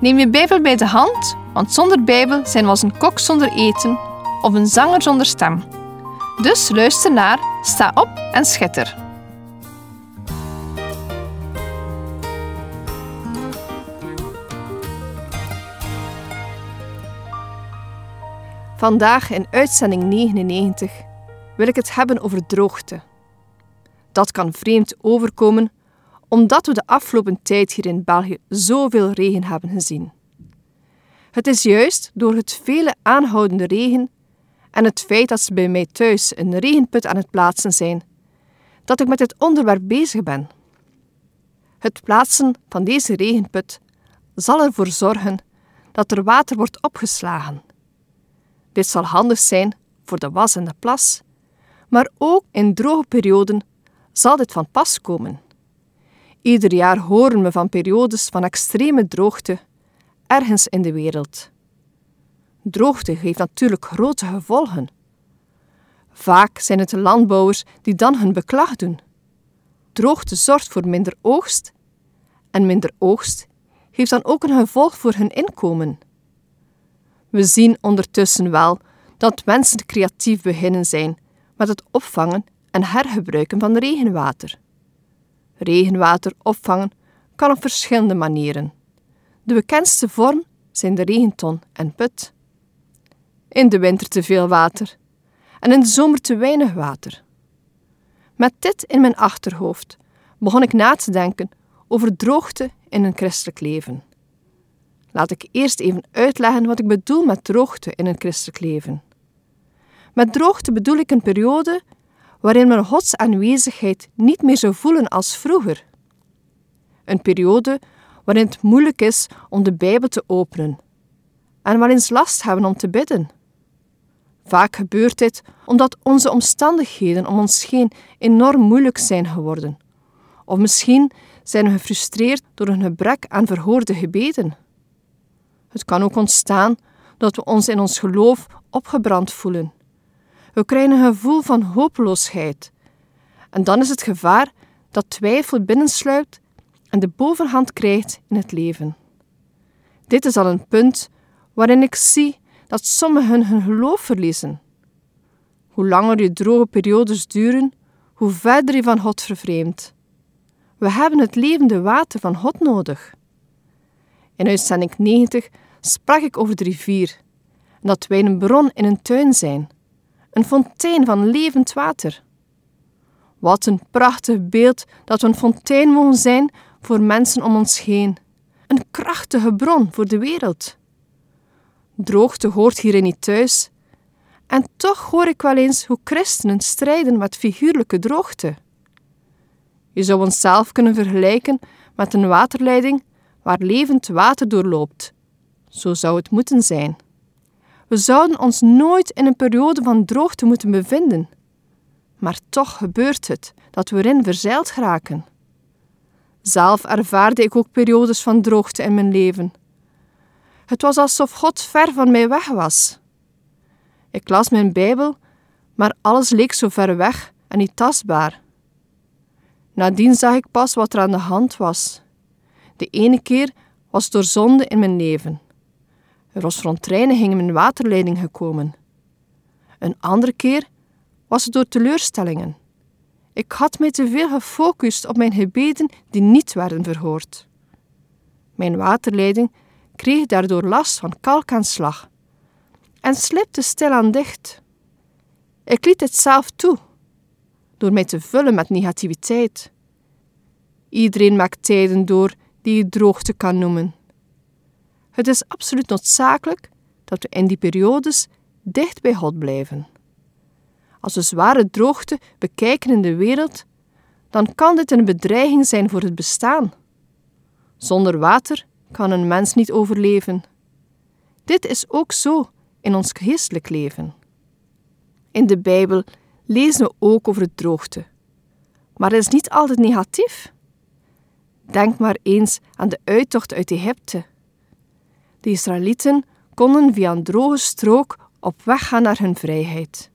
Neem je Bijbel bij de hand, want zonder Bijbel zijn we als een kok zonder eten of een zanger zonder stem. Dus luister naar, sta op en schitter. Vandaag in uitzending 99 wil ik het hebben over droogte. Dat kan vreemd overkomen omdat we de afgelopen tijd hier in België zoveel regen hebben gezien. Het is juist door het vele aanhoudende regen en het feit dat ze bij mij thuis een regenput aan het plaatsen zijn, dat ik met dit onderwerp bezig ben. Het plaatsen van deze regenput zal ervoor zorgen dat er water wordt opgeslagen. Dit zal handig zijn voor de was en de plas, maar ook in droge perioden zal dit van pas komen. Ieder jaar horen we van periodes van extreme droogte ergens in de wereld. Droogte heeft natuurlijk grote gevolgen. Vaak zijn het de landbouwers die dan hun beklag doen. Droogte zorgt voor minder oogst en minder oogst heeft dan ook een gevolg voor hun inkomen. We zien ondertussen wel dat mensen creatief beginnen zijn met het opvangen en hergebruiken van regenwater. Regenwater opvangen kan op verschillende manieren. De bekendste vorm zijn de regenton en put. In de winter te veel water en in de zomer te weinig water. Met dit in mijn achterhoofd begon ik na te denken over droogte in een christelijk leven. Laat ik eerst even uitleggen wat ik bedoel met droogte in een christelijk leven. Met droogte bedoel ik een periode waarin men Gods aanwezigheid niet meer zou voelen als vroeger. Een periode waarin het moeilijk is om de Bijbel te openen en waarin ze last hebben om te bidden. Vaak gebeurt dit omdat onze omstandigheden om ons heen enorm moeilijk zijn geworden. Of misschien zijn we gefrustreerd door een gebrek aan verhoorde gebeden. Het kan ook ontstaan dat we ons in ons geloof opgebrand voelen we krijgen een gevoel van hopeloosheid. En dan is het gevaar dat twijfel binnensluipt en de bovenhand krijgt in het leven. Dit is al een punt waarin ik zie dat sommigen hun geloof verliezen. Hoe langer je droge periodes duren, hoe verder je van God vervreemdt. We hebben het levende water van God nodig. In uitzending 90 sprak ik over de rivier en dat wij een bron in een tuin zijn een fontein van levend water. Wat een prachtig beeld dat we een fontein mogen zijn voor mensen om ons heen. Een krachtige bron voor de wereld. Droogte hoort hierin niet thuis. En toch hoor ik wel eens hoe christenen strijden met figuurlijke droogte. Je zou onszelf kunnen vergelijken met een waterleiding waar levend water doorloopt. Zo zou het moeten zijn. We zouden ons nooit in een periode van droogte moeten bevinden. Maar toch gebeurt het dat we erin verzeild geraken. Zelf ervaarde ik ook periodes van droogte in mijn leven. Het was alsof God ver van mij weg was. Ik las mijn Bijbel, maar alles leek zo ver weg en niet tastbaar. Nadien zag ik pas wat er aan de hand was. De ene keer was door zonde in mijn leven. Er was mijn waterleiding gekomen. Een andere keer was het door teleurstellingen. Ik had mij te veel gefocust op mijn gebeden die niet werden verhoord. Mijn waterleiding kreeg daardoor last van kalkaanslag en slipte stilaan dicht. Ik liet het zelf toe, door mij te vullen met negativiteit. Iedereen maakt tijden door die je droogte kan noemen. Het is absoluut noodzakelijk dat we in die periodes dicht bij God blijven. Als we zware droogte bekijken in de wereld, dan kan dit een bedreiging zijn voor het bestaan. Zonder water kan een mens niet overleven. Dit is ook zo in ons geestelijk leven. In de Bijbel lezen we ook over droogte. Maar het is niet altijd negatief. Denk maar eens aan de uittocht uit Egypte. De Israëlieten konden via een droge strook op weg gaan naar hun vrijheid.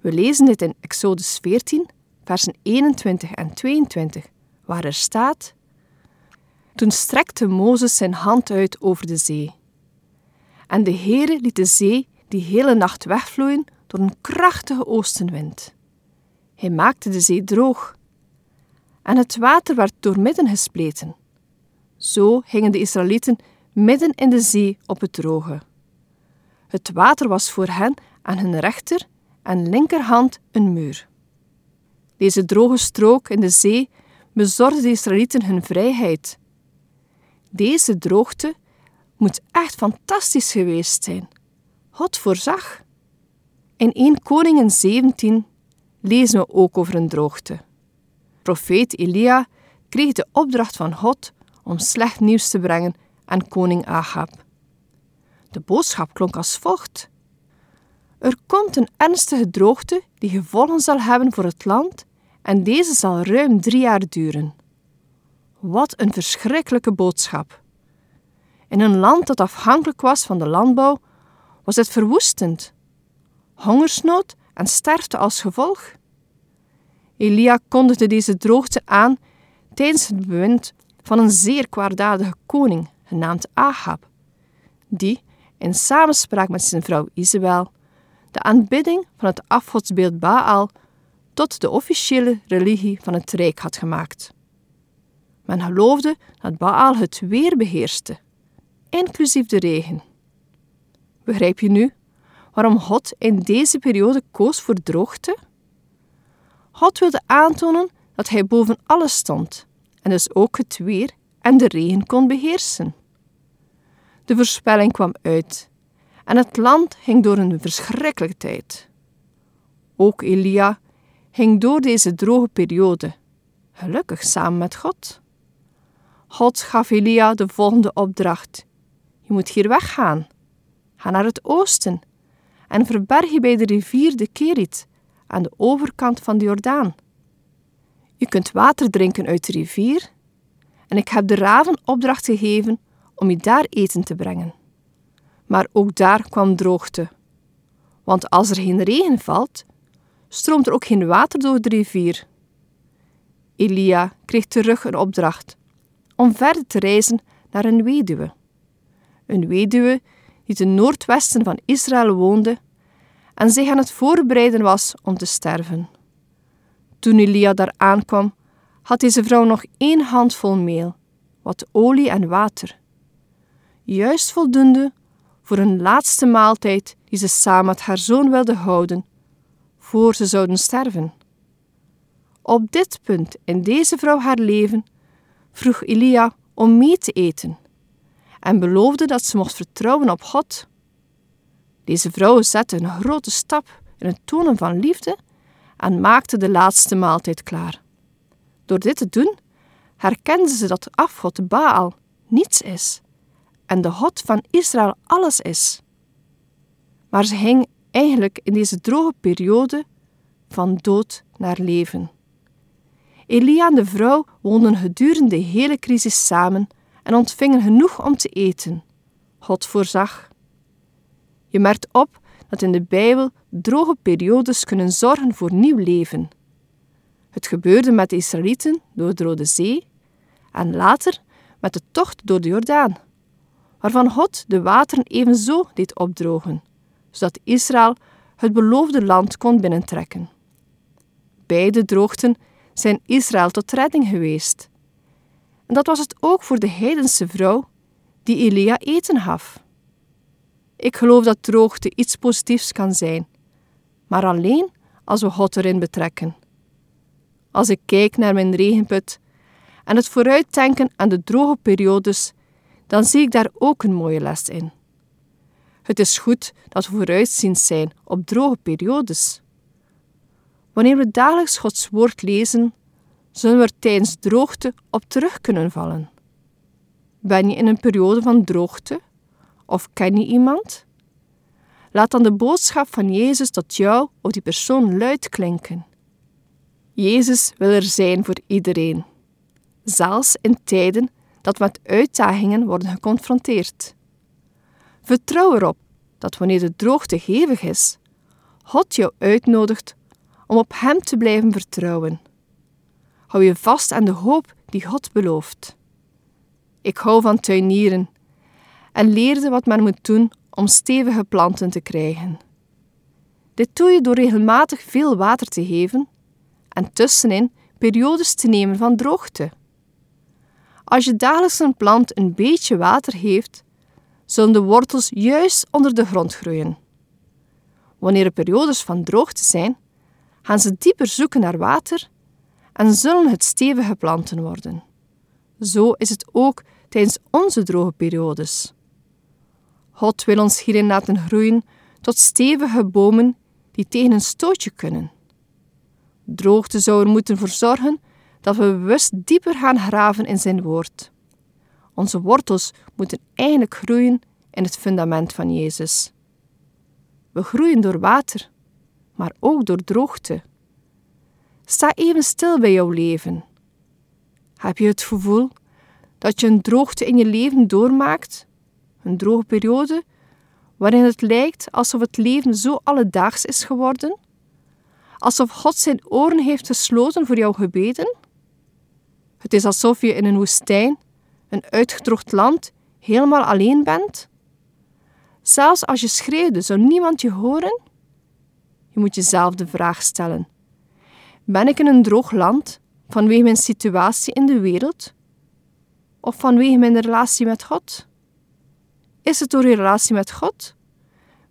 We lezen dit in Exodus 14, versen 21 en 22, waar er staat: Toen strekte Mozes zijn hand uit over de zee. En de Heere liet de zee die hele nacht wegvloeien door een krachtige oostenwind. Hij maakte de zee droog. En het water werd doormidden gespleten. Zo gingen de Israëlieten midden in de zee op het droge. Het water was voor hen aan hun rechter en linkerhand een muur. Deze droge strook in de zee bezorgde de Israëlieten hun vrijheid. Deze droogte moet echt fantastisch geweest zijn. God voorzag. In 1 Koningen 17 lezen we ook over een droogte. Profeet Elia kreeg de opdracht van God om slecht nieuws te brengen aan koning Ahab. De boodschap klonk als volgt: Er komt een ernstige droogte die gevolgen zal hebben voor het land, en deze zal ruim drie jaar duren. Wat een verschrikkelijke boodschap! In een land dat afhankelijk was van de landbouw, was het verwoestend. Hongersnood en sterfte als gevolg. Elia kondigde deze droogte aan tijdens het bewind van een zeer kwaadaardige koning, genaamd Ahab, die, in samenspraak met zijn vrouw Isabel, de aanbidding van het afgodsbeeld Baal tot de officiële religie van het rijk had gemaakt. Men geloofde dat Baal het weer beheerste, inclusief de regen. Begrijp je nu waarom God in deze periode koos voor droogte? God wilde aantonen dat hij boven alles stond en dus ook het weer en de regen kon beheersen. De voorspelling kwam uit en het land ging door een verschrikkelijke tijd. Ook Elia ging door deze droge periode, gelukkig samen met God. God gaf Elia de volgende opdracht: Je moet hier weggaan. Ga naar het oosten en verberg je bij de rivier de Kerit aan de overkant van de Jordaan. Je kunt water drinken uit de rivier en ik heb de raven opdracht gegeven om je daar eten te brengen. Maar ook daar kwam droogte. Want als er geen regen valt, stroomt er ook geen water door de rivier. Elia kreeg terug een opdracht om verder te reizen naar een weduwe. Een weduwe die ten noordwesten van Israël woonde en zich aan het voorbereiden was om te sterven. Toen Elia daar aankwam, had deze vrouw nog één handvol meel, wat olie en water. Juist voldoende voor een laatste maaltijd die ze samen met haar zoon wilde houden, voor ze zouden sterven. Op dit punt in deze vrouw haar leven vroeg Elia om mee te eten en beloofde dat ze mocht vertrouwen op God. Deze vrouw zette een grote stap in het tonen van liefde en maakte de laatste maaltijd klaar. Door dit te doen, herkende ze dat afgod Baal niets is en de God van Israël alles is. Maar ze ging eigenlijk in deze droge periode van dood naar leven. Elia en de vrouw woonden gedurende de hele crisis samen en ontvingen genoeg om te eten. God voorzag. Je merkt op dat in de Bijbel droge periodes kunnen zorgen voor nieuw leven. Het gebeurde met de Israëlieten door de Rode Zee en later met de tocht door de Jordaan, waarvan God de wateren evenzo deed opdrogen, zodat Israël het beloofde land kon binnentrekken. Beide droogten zijn Israël tot redding geweest. En dat was het ook voor de heidense vrouw die Elia eten gaf. Ik geloof dat droogte iets positiefs kan zijn, maar alleen als we God erin betrekken. Als ik kijk naar mijn regenput en het vooruitdenken aan de droge periodes, dan zie ik daar ook een mooie les in. Het is goed dat we vooruitziend zijn op droge periodes. Wanneer we dagelijks Gods woord lezen, zullen we er tijdens droogte op terug kunnen vallen. Ben je in een periode van droogte? Of ken je iemand? Laat dan de boodschap van Jezus tot jou of die persoon luid klinken. Jezus wil er zijn voor iedereen, zelfs in tijden dat met uitdagingen worden geconfronteerd. Vertrouw erop dat wanneer de droogte hevig is, God jou uitnodigt om op Hem te blijven vertrouwen. Hou je vast aan de hoop die God belooft. Ik hou van tuinieren en leerde wat men moet doen om stevige planten te krijgen. Dit doe je door regelmatig veel water te geven en tussenin periodes te nemen van droogte. Als je dagelijks een plant een beetje water geeft, zullen de wortels juist onder de grond groeien. Wanneer er periodes van droogte zijn, gaan ze dieper zoeken naar water en zullen het stevige planten worden. Zo is het ook tijdens onze droge periodes. God wil ons hierin laten groeien tot stevige bomen die tegen een stootje kunnen. Droogte zou er moeten voor zorgen dat we bewust dieper gaan graven in zijn woord. Onze wortels moeten eigenlijk groeien in het fundament van Jezus. We groeien door water, maar ook door droogte. Sta even stil bij jouw leven. Heb je het gevoel dat je een droogte in je leven doormaakt? Een droge periode waarin het lijkt alsof het leven zo alledaags is geworden? Alsof God zijn oren heeft gesloten voor jouw gebeden? Het is alsof je in een woestijn, een uitgedroogd land, helemaal alleen bent? Zelfs als je schreeuwde, zou niemand je horen? Je moet jezelf de vraag stellen: Ben ik in een droog land vanwege mijn situatie in de wereld? Of vanwege mijn relatie met God? Is het door je relatie met God?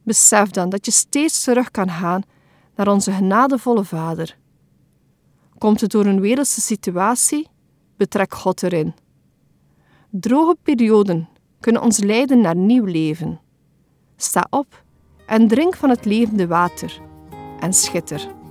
Besef dan dat je steeds terug kan gaan naar onze genadevolle Vader. Komt het door een wereldse situatie? Betrek God erin. Droge perioden kunnen ons leiden naar nieuw leven. Sta op en drink van het levende water en schitter.